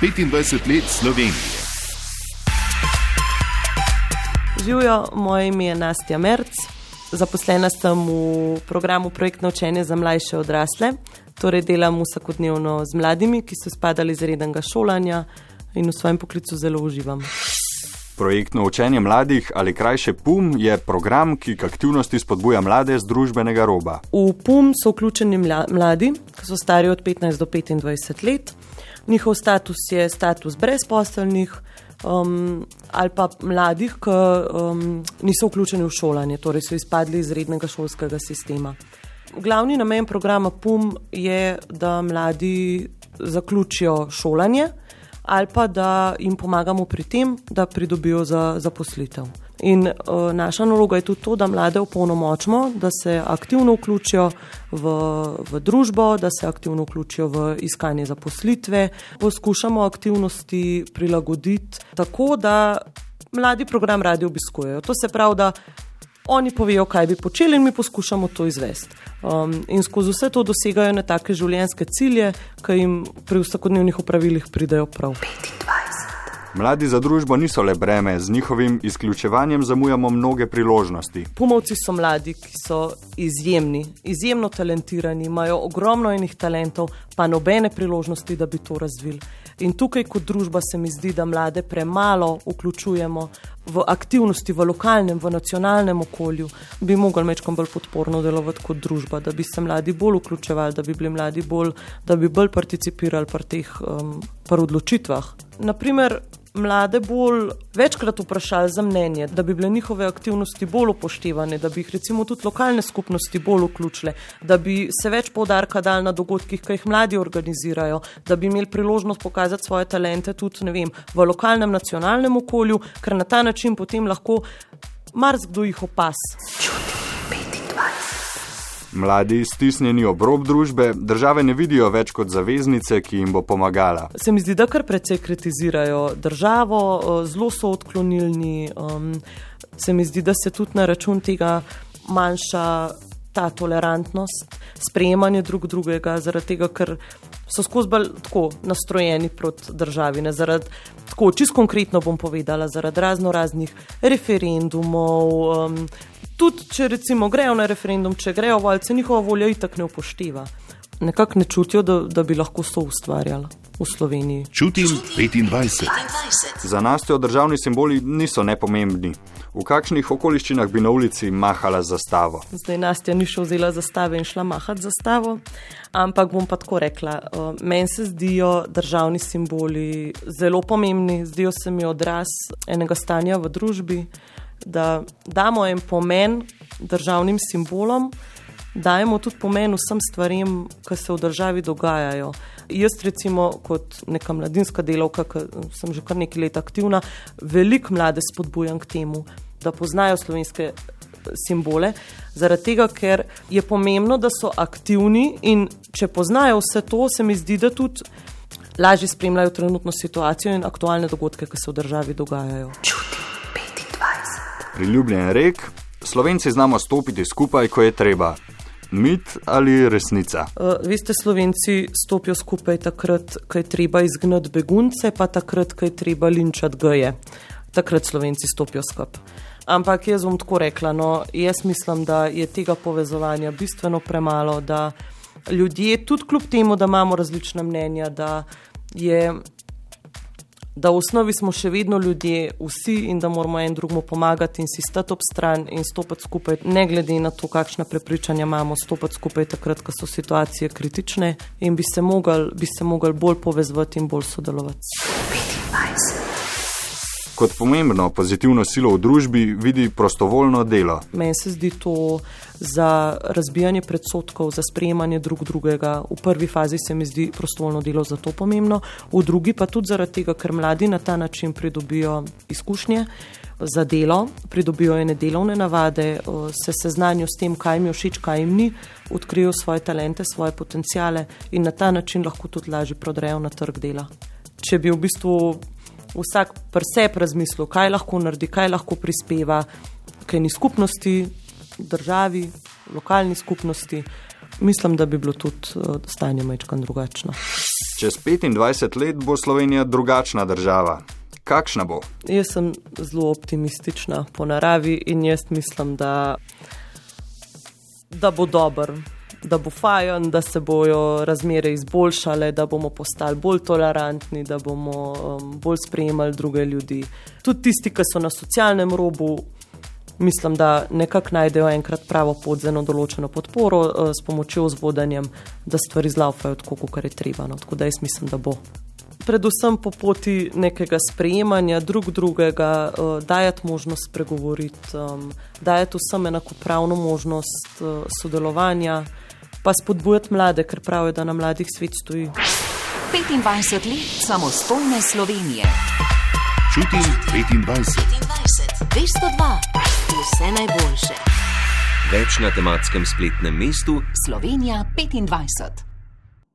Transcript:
25 let Slovenije. Živijo, moje ime je Nastja Merc, zaposlena sem v programu Projektno učenje za mlajše odrasle. Torej delam vsakodnevno z mladimi, ki so spadali iz rednega šolanja in v svojem poklicu zelo uživam. Projektno učenje mladih ali krajše PUM je program, ki k aktivnosti spodbuja mlade z družbenega roba. V PUM so vključeni mladi, ki so stari od 15 do 25 let. Njihov status je status brezposelnih um, ali pa mladih, ki um, niso vključeni v šolanje, torej so izpadli iz rednega šolskega sistema. Glavni namen programa PUM je, da mladi zaključijo šolanje ali pa da jim pomagamo pri tem, da pridobijo za zaposlitev. In uh, naša naloga je tudi to, da mlade opolnomočimo, da se aktivno vključijo v, v družbo, da se aktivno vključijo v iskanje zaposlitve. Poskušamo aktivnosti prilagoditi tako, da mladi program radi obiskujejo. To se pravi, da oni povejo, kaj bi počeli in mi poskušamo to izvesti. Um, in skozi vse to dosegajo ne take življenjske cilje, ki jim pri vsakodnevnih opravilih pridejo prav. 25. Mladi za družbo niso le breme, z njihovim izključevanjem zamujamo mnoge priložnosti. Pumovci so mladi, ki so izjemni, izjemno talentirani, imajo ogromno enih talentov, pa nobene priložnosti, da bi to razvili. In tukaj, kot družba, se mi zdi, da mlade premalo vključujemo v aktivnosti v lokalnem, v nacionalnem okolju, bi mogli mečkom bolj podporno delovati kot družba, da bi se mladi bolj vključevali, da bi bili mladi bolj, da bi bolj participirali pri teh um, odločitvah. Naprimer, mlade bolj večkrat vprašali za mnenje, da bi bile njihove aktivnosti bolj upoštevane, da bi jih recimo tudi lokalne skupnosti bolj vključile, da bi se več povdarka dal na dogodkih, ki jih mladi organizirajo, da bi imeli priložnost pokazati svoje talente tudi vem, v lokalnem, nacionalnem okolju, ker na ta način potem lahko marsikdo jih opas. Mladi, stisnjeni ob rob družbe, države ne vidijo več kot zaveznice, ki jim bo pomagala. Se mi zdi, da kar precej kritizirajo državo, zelo so odklonilni. Um, se mi zdi, da se tudi na račun tega manjša ta tolerantnost, sprejemanje drug drugega, zaradi tega, ker so skozi bolj tako nastrojeni proti državi. Ne, zaradi, tako, čist konkretno bom povedala, zaradi razno raznih referendumov. Um, tudi če recimo grejo na referendum, če grejo voljce, njihova volja itak ne upošteva. Nekako ne čutijo, da, da bi lahko so ustvarjali v Sloveniji. Čutim 25. Za nas te državni simboli niso nepomembni. V kakšnih okoliščinah bi na ulici mahala zastavo? Zdaj Nastja ni šla vzela zastave in šla mahati zastavo, ampak bom pa tako rekla. Meni se zdijo državni simboli zelo pomembni, zdijo se mi odraz enega stanja v družbi da damo en pomen državnim simbolom, dajemo tudi pomen vsem stvarem, ki se v državi dogajajo. Jaz, recimo, kot neka mladinska delavka, ki sem že kar nekaj let aktivna, veliko mlade spodbujam k temu, da poznajo slovenske simbole, zaradi tega, ker je pomembno, da so aktivni in če poznajo vse to, se mi zdi, da tudi. Lažje spremljajo trenutno situacijo in aktualne dogodke, ki se v državi dogajajo. Čuti priljubljen rek, slovenci znamo stopiti skupaj, ko je treba. Mit ali resnica? Uh, veste, slovenci stopijo skupaj takrat, ko je treba izgnati begunce, pa takrat, ko je treba linčati geje. Takrat slovenci stopijo skupaj. Ampak jaz bom tako rekla, no, jaz mislim, da je tega povezovanja bistveno premalo, da ljudje, tudi kljub temu, da imamo različna mnenja, da je da v osnovi smo še vedno ljudje, vsi in da moramo en drugemu pomagati in si stati ob stran in stopiti skupaj, ne glede na to, kakšna prepričanja imamo, stopiti skupaj takrat, ko so situacije kritične in bi se mogli bolj povezati in bolj sodelovati. 25. Kot pomembno pozitivno silo v družbi vidi prostovoljno delo. Meni se zdi to za razbijanje predsotkov, za sprejemanje drug drugega. V prvi fazi se mi zdi prostovoljno delo zato pomembno, v drugi pa tudi zaradi tega, ker mladi na ta način pridobijo izkušnje za delo, pridobijo ene delovne navade, se seznanijo s tem, kaj jim je všeč, kaj jim ni, odkrijo svoje talente, svoje potencijale in na ta način lahko tudi lažje prodrejo na trg dela. Če bi v bistvu vsak preseb razmislil, kaj lahko naredi, kaj lahko prispeva k eni skupnosti, državi, lokalni skupnosti, mislim, da bi bilo tudi uh, stanje mečkan drugačno. Čez 25 let bo Slovenija drugačna država. Kakšna bo? Jaz sem zelo optimistična po naravi in jaz mislim, da, da bo dober, da bo fajn, da se bojo razmere izboljšale, da bomo postali bolj tolerantni, da bomo um, bolj sprejemali druge ljudi. Tudi tisti, ki so na socialnem robu, mislim, da nekako najdejo enkrat pravo pot za eno določeno podporo uh, s pomočjo vzvodanjem, da stvari zlaufajo tako, kot je treba. No. Tako da jaz mislim, da bo. Predvsem po poti nekega sprejemanja drug drugega, uh, dajati možnost spregovoriti, um, dajati vsem enakopravno možnost uh, sodelovanja, pa spodbujati mlade, ker pravijo, da na mladih svet stoji. 25 let samostojne Slovenije. Čutim 25. 25, 202, vse najboljše. Več na tematskem spletnem mestu Slovenija 25.